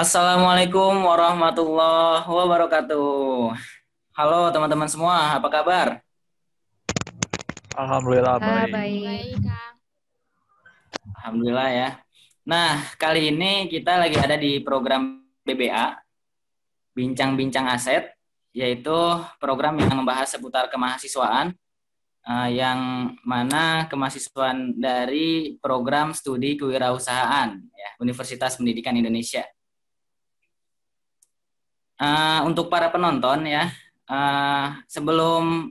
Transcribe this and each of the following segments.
Assalamualaikum warahmatullahi wabarakatuh. Halo teman-teman semua, apa kabar? Alhamdulillah Ah, baik. baik. Alhamdulillah ya. Nah, kali ini kita lagi ada di program BBA, Bincang-Bincang Aset, yaitu program yang membahas seputar kemahasiswaan, eh, yang mana kemahasiswaan dari program studi kewirausahaan ya, Universitas Pendidikan Indonesia. Eh, untuk para penonton ya, eh, sebelum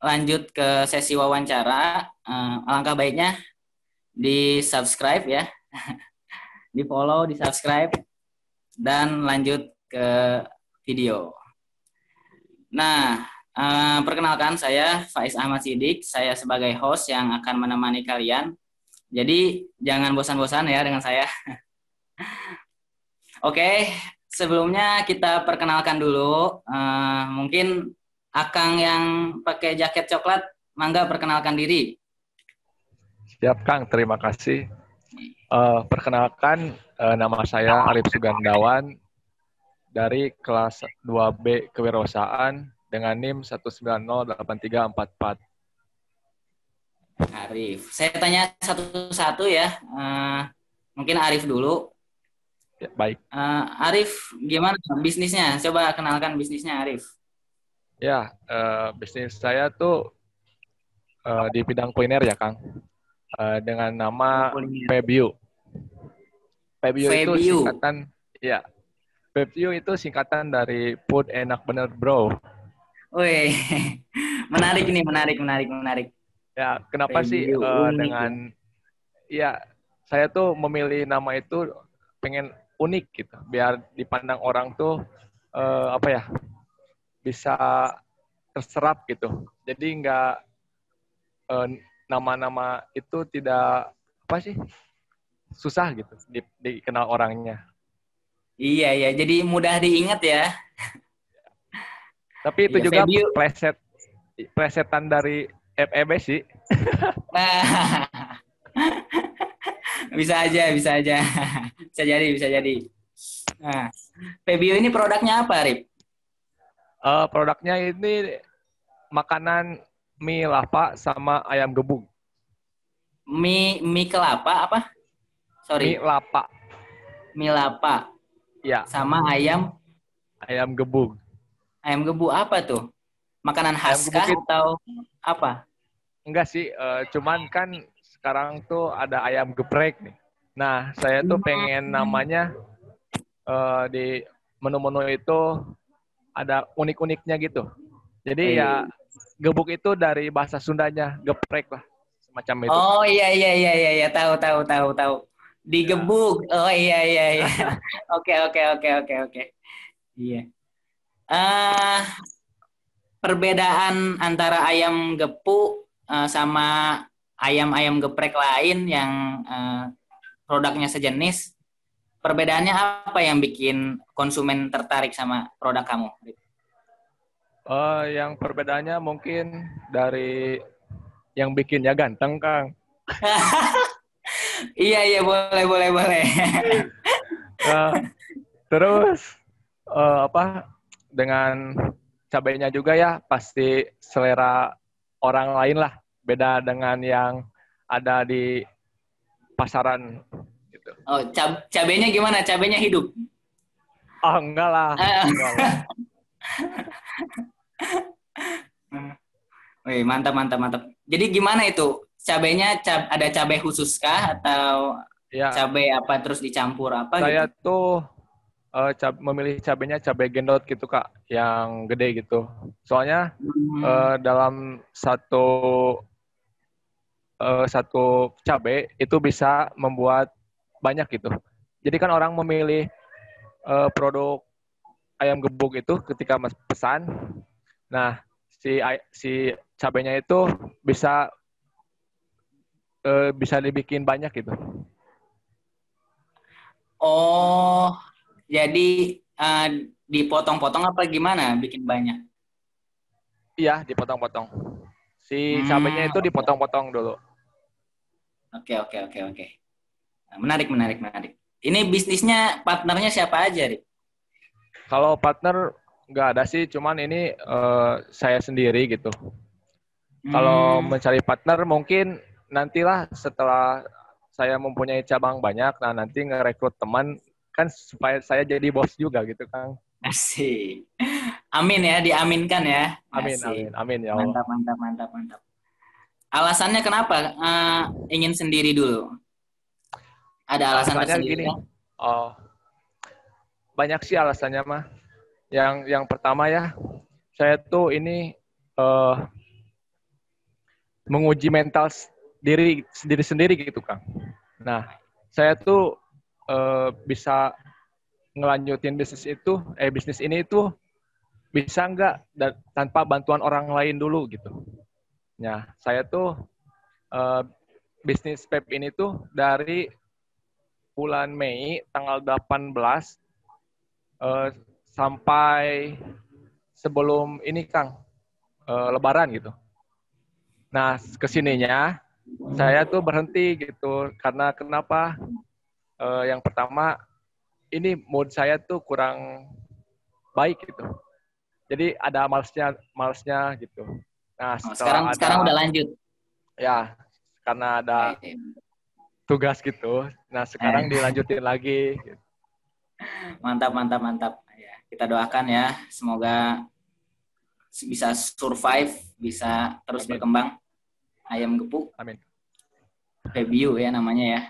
lanjut ke sesi wawancara, eh, alangkah baiknya di subscribe ya, di follow, di subscribe, dan lanjut ke video. Nah, eh, perkenalkan saya Faiz Ahmad Sidik, saya sebagai host yang akan menemani kalian. Jadi jangan bosan-bosan ya dengan saya. Oke, sebelumnya kita perkenalkan dulu. Eh, mungkin Akang yang pakai jaket coklat, mangga perkenalkan diri. Siap Kang, terima kasih. Eh, perkenalkan eh, nama saya Arif Sugandawan dari kelas 2B Kewirausahaan dengan NIM 1908344. Arif. Saya tanya satu-satu ya. Eh, mungkin Arif dulu. Ya, baik. Eh, Arif, gimana bisnisnya? Coba kenalkan bisnisnya Arif. Ya, eh, bisnis saya tuh eh, di bidang kuliner ya Kang. Eh, dengan nama Kuliner. Febio. Febio itu singkatan ya. Febio itu singkatan dari food enak bener bro. Wih, menarik ini, menarik, menarik, menarik. Ya, kenapa sih Febio, eh, unik dengan ya saya tuh memilih nama itu pengen unik gitu, biar dipandang orang tuh eh, apa ya bisa terserap gitu. Jadi nggak eh, nama-nama itu tidak apa sih susah gitu di- dikenal orangnya. Iya, iya. Jadi mudah diingat ya. Tapi itu Iya, juga preset presetan dari FEB sih. Nah, bisa aja, bisa aja. Bisa jadi, bisa jadi. Nah, Febio ini produknya apa, Arif? Eh, produknya ini makanan mie lapa sama ayam gebuk. Mie, mie kelapa apa? Sorry, Mie lapa, mie lapa ya, sama ayam ayam gebuk. ayam gebu apa tuh? Makanan khas kah atau apa? Enggak sih, eh, cuman kan sekarang tuh ada ayam geprek nih. Nah, saya tuh pengen namanya eh, di menu-menu itu ada unik-uniknya gitu. Jadi ya gebuk itu dari bahasa Sundanya, geprek lah, semacam itu. Oh iya iya iya iya iya tahu tahu tahu tahu. Digebuk. Oh iya iya iya. Oke oke oke oke oke. Iya. eh perbedaan antara ayam gepuk eh, sama ayam-ayam geprek lain yang eh, produknya sejenis, perbedaannya apa yang bikin konsumen tertarik sama produk kamu? Eh, yang perbedaannya mungkin dari yang bikinnya ganteng, Kang. iya iya boleh boleh boleh. Nah, terus eh, apa dengan cabainya juga ya pasti selera orang lain lah beda dengan yang ada di pasaran gitu. Oh, cab cabenya gimana? Cabenya hidup? Oh enggak lah. Ah. Enggak lah. Wih, mantap, mantap, mantap. Jadi gimana itu? Cabenya cab ada cabai khusus kah atau Ya, cabai apa terus dicampur apa saya gitu? tuh eh, cab- memilih cabainya cabai gendot gitu kak, yang gede gitu. Soalnya Hmm. eh, dalam satu eh, satu cabai itu bisa membuat banyak gitu. Jadi kan orang memilih eh, produk ayam gebuk itu ketika mas pesan. Nah, si si cabainya itu bisa eh, bisa dibikin banyak gitu. Oh, jadi eh, dipotong-potong apa gimana bikin banyak? Iya, dipotong-potong. Si Hmm, cabainya itu dipotong-potong dulu. Oke, oke, oke, oke. Nah, Menarik, menarik, menarik. Ini bisnisnya partnernya siapa aja, Rik? Kalau partner nggak ada sih, cuman ini uh, saya sendiri gitu. Hmm. Kalau mencari partner mungkin nantilah setelah saya mempunyai cabang banyak, nah nanti ngerekrut teman kan supaya saya jadi bos juga gitu, Kang. Asik. Amin ya, diaminkan ya. Amin, Asik. amin, amin ya Allah. Mantap, mantap, mantap, mantap. Alasannya kenapa uh, ingin sendiri dulu? Ada alasan alasannya tersendiri? Gini, oh, banyak sih alasannya mah. Yang yang pertama ya, saya tuh ini uh, menguji mental diri sendiri sendiri gitu kang. Nah, saya tuh uh, bisa ngelanjutin bisnis itu, eh bisnis ini itu bisa nggak tanpa bantuan orang lain dulu gitu. Nah, saya tuh uh, bisnis PEP ini tuh dari bulan Mei tanggal 18 uh, sampai sebelum ini Kang uh, Lebaran gitu. Nah ke sininya saya tuh berhenti gitu karena kenapa? Uh, yang pertama ini mood saya tuh kurang baik gitu. Jadi ada malesnya, malesnya gitu. Nah oh, sekarang ada, sekarang udah lanjut. Ya karena ada tugas gitu. Nah sekarang eh. dilanjutin lagi. Gitu. Mantap, mantap, mantap. Ya, kita doakan ya, semoga bisa survive, bisa terus Amin. berkembang. Ayam gepuk. Amin. Review ya namanya ya.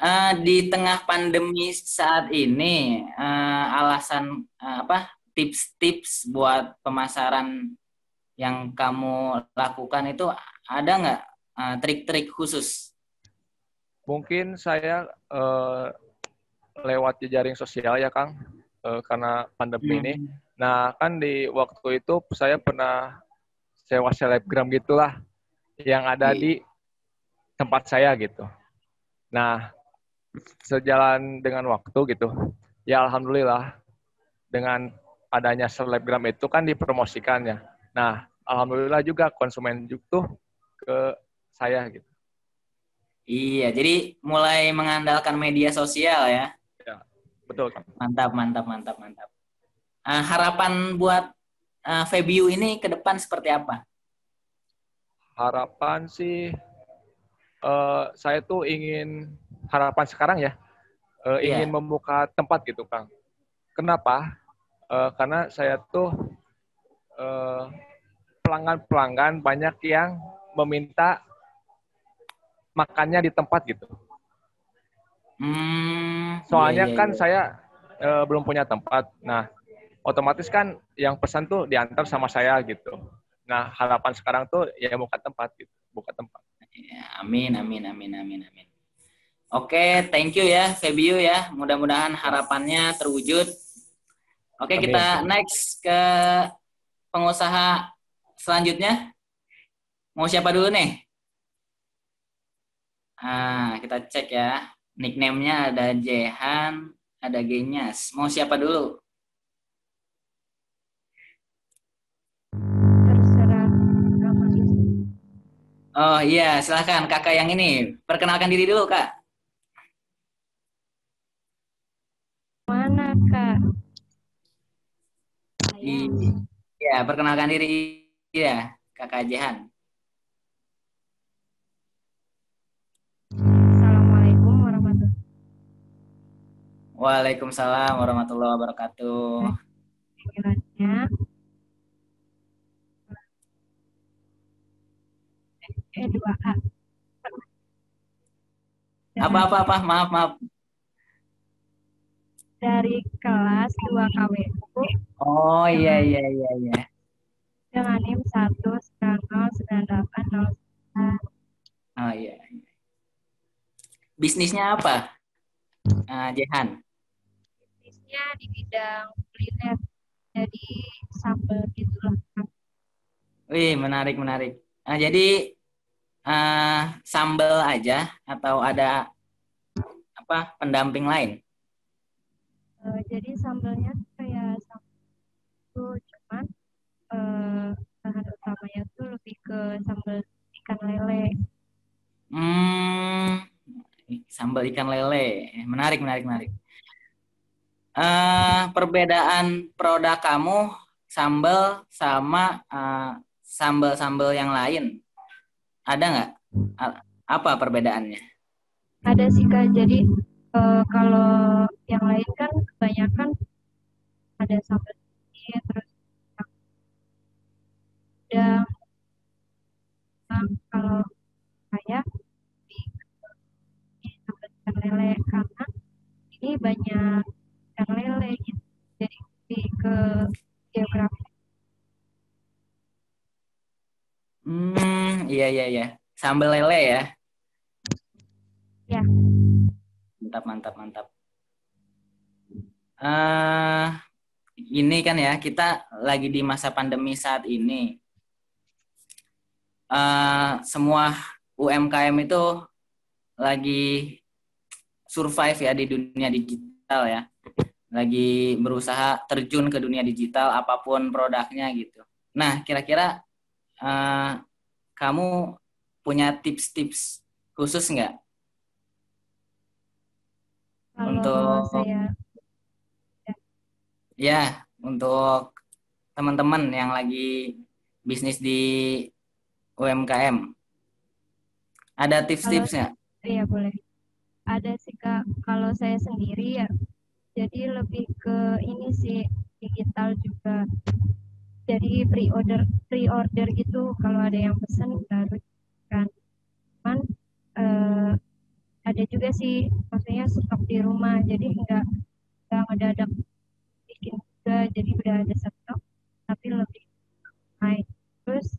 Uh, di tengah pandemi saat ini, uh, alasan uh, apa tips-tips buat pemasaran yang kamu lakukan itu ada nggak uh, trik-trik khusus Mungkin saya uh, lewat jejaring sosial ya Kang, uh, karena pandemi hmm. ini. Nah kan di waktu itu saya pernah sewa selebgram gitulah yang ada hmm. di tempat saya gitu. Nah sejalan dengan waktu gitu, ya alhamdulillah dengan adanya selebgram itu kan dipromosikannya. Nah alhamdulillah juga konsumen juga ke saya gitu. Iya, jadi mulai mengandalkan media sosial ya. Ya, betul. Mantap, mantap, mantap, mantap. Uh, harapan buat uh, Febio ini ke depan seperti apa? Harapan sih, uh, saya tuh ingin harapan sekarang ya, uh, ingin membuka tempat gitu, Kang. Kenapa? Uh, karena saya tuh pelanggan-pelanggan uh, banyak yang meminta makannya di tempat gitu. Hmm, Soalnya iya, iya, kan iya. saya e, belum punya tempat. Nah, otomatis kan yang pesan tuh diantar sama saya gitu. Nah, harapan sekarang tuh ya buka tempat gitu, buka tempat. Ya, amin, amin, amin, amin, amin. Oke, thank you ya Febio ya. Mudah-mudahan harapannya terwujud. Oke, amin. kita next ke pengusaha selanjutnya. Mau siapa dulu nih? Ah, kita cek ya. Nickname-nya ada Jehan, ada Genyas. Mau siapa dulu? Terserah Oh iya, silahkan kakak yang ini. Perkenalkan diri dulu, Kak. Iya, perkenalkan diri ya, Kakak Jehan. Waalaikumsalam warahmatullahi wabarakatuh. Panggilannya eh dua A. Apa apa apa maaf maaf. Dari kelas 2 KWU. Oh iya iya iya iya. Dengan NIM satu sembilan nol sembilan delapan nol Oh iya. iya. Bisnisnya apa? Uh, Jehan bisnisnya di bidang kuliner jadi sambal gitu lah Wih menarik menarik. Nah, jadi uh, sambal aja atau ada apa pendamping lain? Uh, jadi ke sambal ikan lele. Hmm, sambal ikan lele. Menarik, menarik, menarik. Uh, perbedaan produk kamu sambal sama uh, sambal-sambal yang lain ada nggak? Apa perbedaannya? Ada sih kak. Jadi uh, kalau yang lain kan kebanyakan ada sambal ini terus ada nah, kalau saya di sambal ikan lele karena ini banyak ikan lele gitu. Jadi lebih ke geografi. Hmm, iya iya iya. Sambal lele ya. Ya. Mantap mantap mantap. Uh, ini kan ya kita lagi di masa pandemi saat ini. Uh, semua UMKM itu lagi survive ya di dunia digital ya. Lagi berusaha terjun ke dunia digital apa pun produknya gitu. Nah, kira-kira uh, kamu punya tips-tips khusus nggak? Untuk saya ya untuk teman-teman yang lagi bisnis di UMKM ada tips-tipsnya? Iya boleh. Ada sih kak. Kalau saya sendiri ya jadi lebih ke ini sih digital juga jadi pre-order pre-order gitu kalau ada yang pesan baru kan cuman uh, ada juga sih maksudnya stok di rumah jadi enggak enggak ngedadak bikin juga jadi udah ada stok tapi lebih naik terus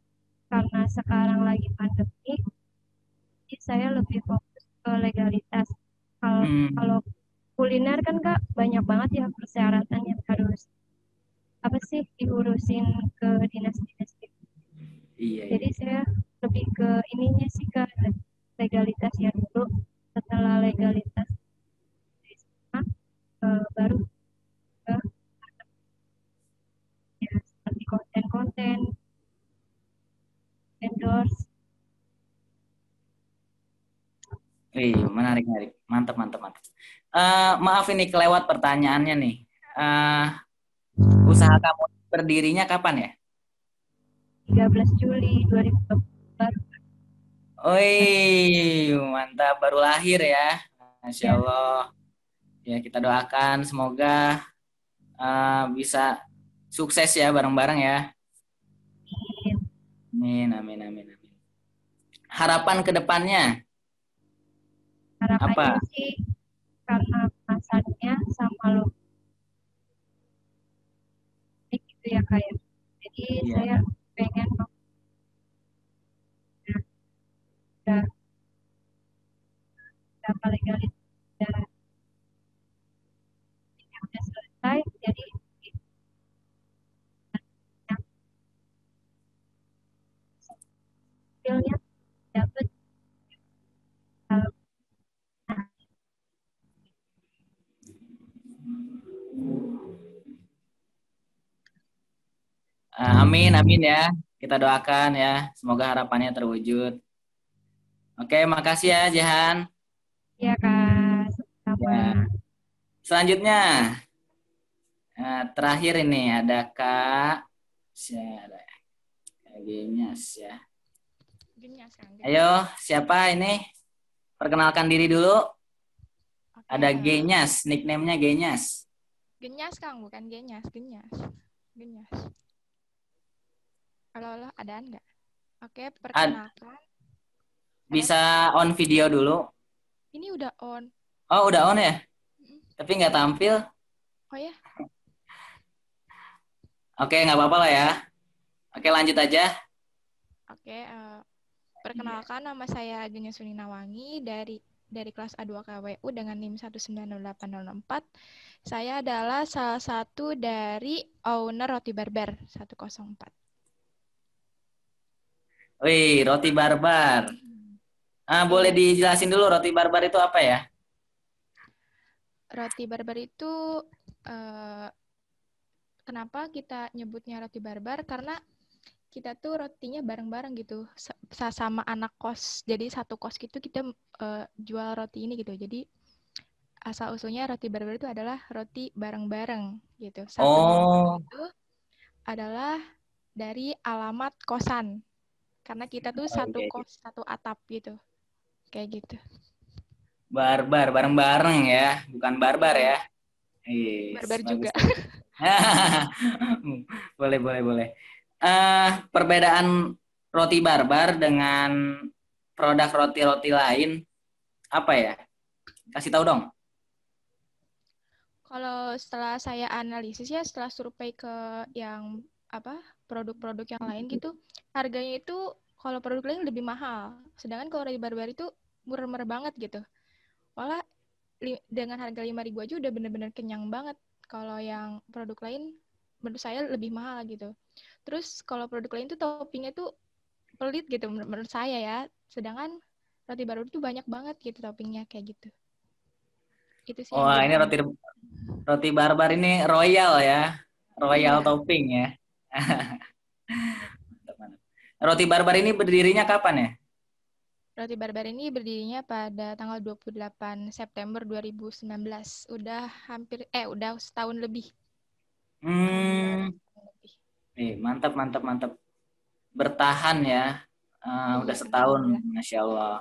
karena sekarang lagi pandemi jadi saya lebih fokus ke legalitas. Kalau hmm. kalau kuliner kan kak banyak banget ya persyaratan yang harus apa sih diurusin Uh, maaf ini kelewat pertanyaannya nih. Uh, usaha kamu berdirinya kapan ya? 13 Juli 2020. Oi, mantap baru lahir ya. Masya ya. Allah. Ya kita doakan semoga uh, bisa sukses ya bareng-bareng ya. Amin, amin, amin, amin. Harapan ke depannya? Harapannya Apa? sih karena pasarnya sama lo gitu ya kayak ya. jadi yeah. saya pengen ya, berapa legalitas udah, udah selesai jadi hasilnya dapat amin, amin ya. Kita doakan ya. Semoga harapannya terwujud. Oke, makasih ya, Jehan. Iya, Kak. Ya. Selanjutnya, uh, terakhir ini ada Kak. Ada Genyas ya. Ayo, siapa ini? Perkenalkan diri dulu. Oke. Ada Genyas, nickname-nya Genyas. Genyas, Kang, bukan Genyas, Genyas. Genyas. Halo, halo, ada enggak? Oke, perkenalkan. Bisa on video dulu. Ini udah on. Oh, udah on ya? Mm. Tapi nggak tampil. Oh ya? Oke, nggak apa-apa lah ya. Oke, lanjut aja. Oke, uh, perkenalkan nama saya Genya Suninawangi dari dari kelas A2 KWU dengan NIM 19804. Saya adalah salah satu dari owner Roti Barber 104. Wih, roti barbar. Ah, boleh dijelasin dulu roti barbar itu apa ya? Roti barbar itu uh, kenapa kita nyebutnya roti barbar? Karena kita tuh rotinya bareng-bareng gitu sa- sama anak kos. Jadi satu kos gitu kita uh, jual roti ini gitu. Jadi asal usulnya roti barbar itu adalah roti bareng-bareng gitu. Satu Oh. itu adalah dari alamat kosan. Karena kita tuh satu Oke. kos, satu atap gitu. Kayak gitu. Barbar, bareng-bareng ya, bukan barbar ya. Yes, Barbar bagus. juga. boleh, boleh, boleh. Eh, perbedaan roti barbar dengan produk roti-roti lain apa ya? Kasih tahu dong. Kalau setelah saya analisis ya, setelah survei ke yang apa produk-produk yang lain gitu, harganya itu kalau produk lain lebih mahal. Sedangkan kalau roti barbar itu murah-murah banget gitu. Malah dengan harga 5.000 aja udah bener-bener kenyang banget. Kalau yang produk lain menurut saya lebih mahal gitu. Terus kalau produk lain tuh toppingnya tuh pelit gitu menur- menurut saya ya. Sedangkan roti barbar itu banyak banget gitu toppingnya kayak gitu. Itu sih. Wah, ini roti roti barbar ini royal ya. Royal Iya. topping ya. roti barbar ini berdirinya kapan ya? Roti Barbar ini berdirinya pada tanggal 28 September 2019. Udah hampir eh udah setahun lebih. Hmm, eh, mantap, mantap, mantap. Bertahan ya. Udah Iya, setahun, alhamdulillah. masya Allah.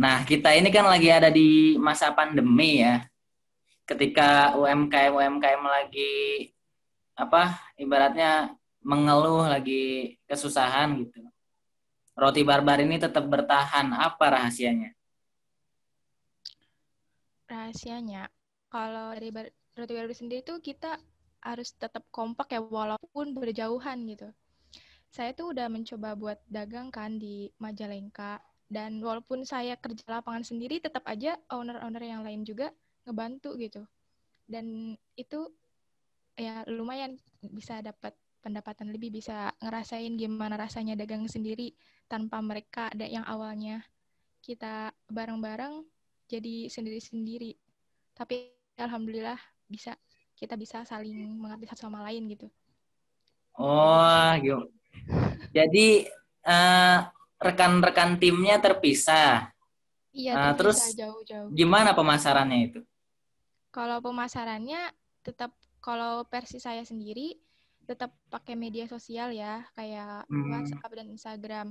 Nah, kita ini kan lagi ada di masa pandemi ya. Ketika UMKM UMKM lagi apa ibaratnya mengeluh lagi kesusahan gitu. Roti barbar ini tetap bertahan. Apa rahasianya? Rahasianya kalau dari bar- Roti Barbar sendiri tuh kita harus tetap kompak ya walaupun berjauhan gitu. Saya tuh udah mencoba buat dagang kan di Majalengka dan walaupun saya kerja lapangan sendiri tetap aja owner-owner yang lain juga ngebantu gitu. Dan itu ya lumayan bisa dapat pendapatan lebih bisa ngerasain gimana rasanya dagang sendiri tanpa mereka ada yang awalnya kita bareng-bareng jadi sendiri-sendiri tapi alhamdulillah bisa kita bisa saling mengerti satu sama lain gitu Oh, gitu. Jadi eh, rekan-rekan timnya terpisah. iya Ah, terpisah terus jauh-jauh Gimana pemasarannya itu? kalau pemasarannya tetap kalau versi saya sendiri tetap pakai media sosial ya kayak Hmm. WhatsApp dan Instagram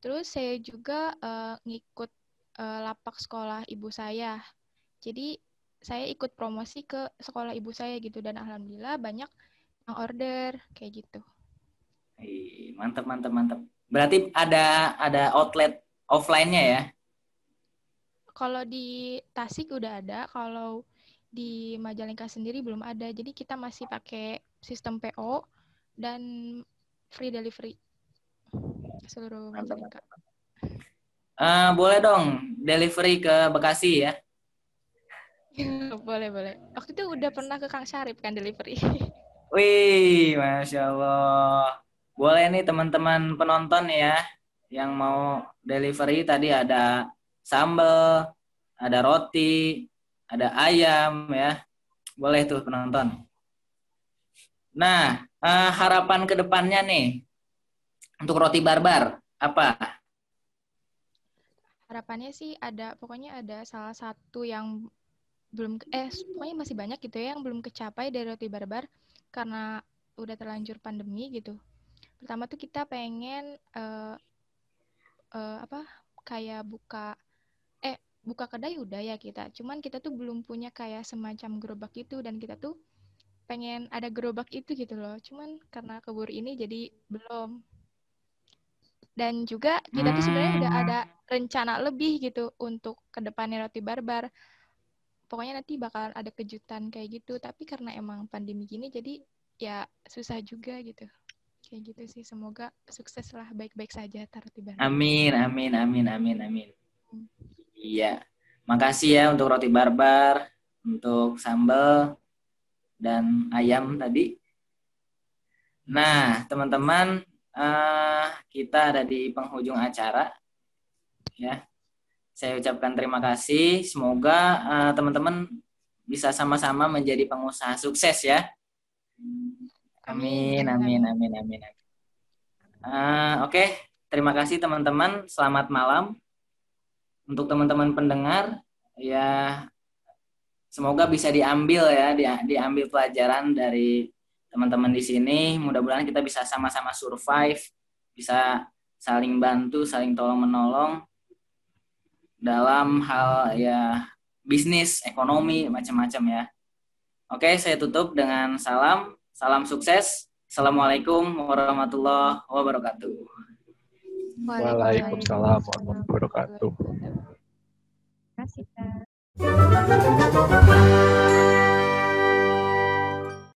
terus saya juga eh, ngikut eh, lapak sekolah ibu saya jadi saya ikut promosi ke sekolah ibu saya gitu dan alhamdulillah banyak yang order kayak gitu Ih, mantap, mantap, mantap. Berarti ada ada outlet offline-nya ya? Kalau di Tasik udah ada, kalau di Majalengka sendiri belum ada. Jadi kita masih pakai sistem PO dan free delivery seluruh Majalengka. Eh, boleh dong delivery ke Bekasi ya? boleh boleh. Waktu itu udah pernah ke Kang Syarif kan delivery. Wih, masya Allah. Boleh nih teman-teman penonton ya yang mau delivery tadi ada sambal, ada roti, ada ayam ya. Boleh tuh penonton. Nah, eh, harapan ke depannya nih untuk roti barbar apa? Harapannya sih ada, pokoknya ada salah satu yang belum, eh pokoknya masih banyak gitu ya yang belum kecapai dari roti barbar karena udah terlanjur pandemi gitu. Pertama tuh kita pengen eh, eh, apa kayak buka buka kedai udah ya kita. Cuman kita tuh belum punya kayak semacam gerobak itu dan kita tuh pengen ada gerobak itu gitu loh. Cuman karena keburu ini jadi belum. Dan juga kita tuh sebenarnya udah Hmm. ada rencana lebih gitu untuk ke depannya roti barbar. Pokoknya nanti bakalan ada kejutan kayak gitu. Tapi karena emang pandemi gini jadi ya susah juga gitu. Kayak gitu sih. Semoga sukses lah baik-baik saja tar roti barbar. Amin, amin, amin, amin, amin. Iya. Makasih ya untuk roti barbar, untuk sambal dan ayam tadi. Nah, teman-teman, eh, kita ada di penghujung acara. Ya. Saya ucapkan terima kasih. Semoga eh, teman-teman bisa sama-sama menjadi pengusaha sukses ya. Amin, amin, amin, amin. Uh, Oke, okay. terima kasih teman-teman. Selamat malam untuk teman-teman pendengar. Ya, semoga bisa diambil ya, di, diambil pelajaran dari teman-teman di sini. Mudah-mudahan kita bisa sama-sama survive, bisa saling bantu, saling tolong menolong dalam hal ya bisnis, ekonomi, macam-macam ya. Oke, saya tutup dengan salam, salam sukses. Assalamualaikum warahmatullahi wabarakatuh. Waalaikumsalam warahmatullahi wabarakatuh. Terima kasih,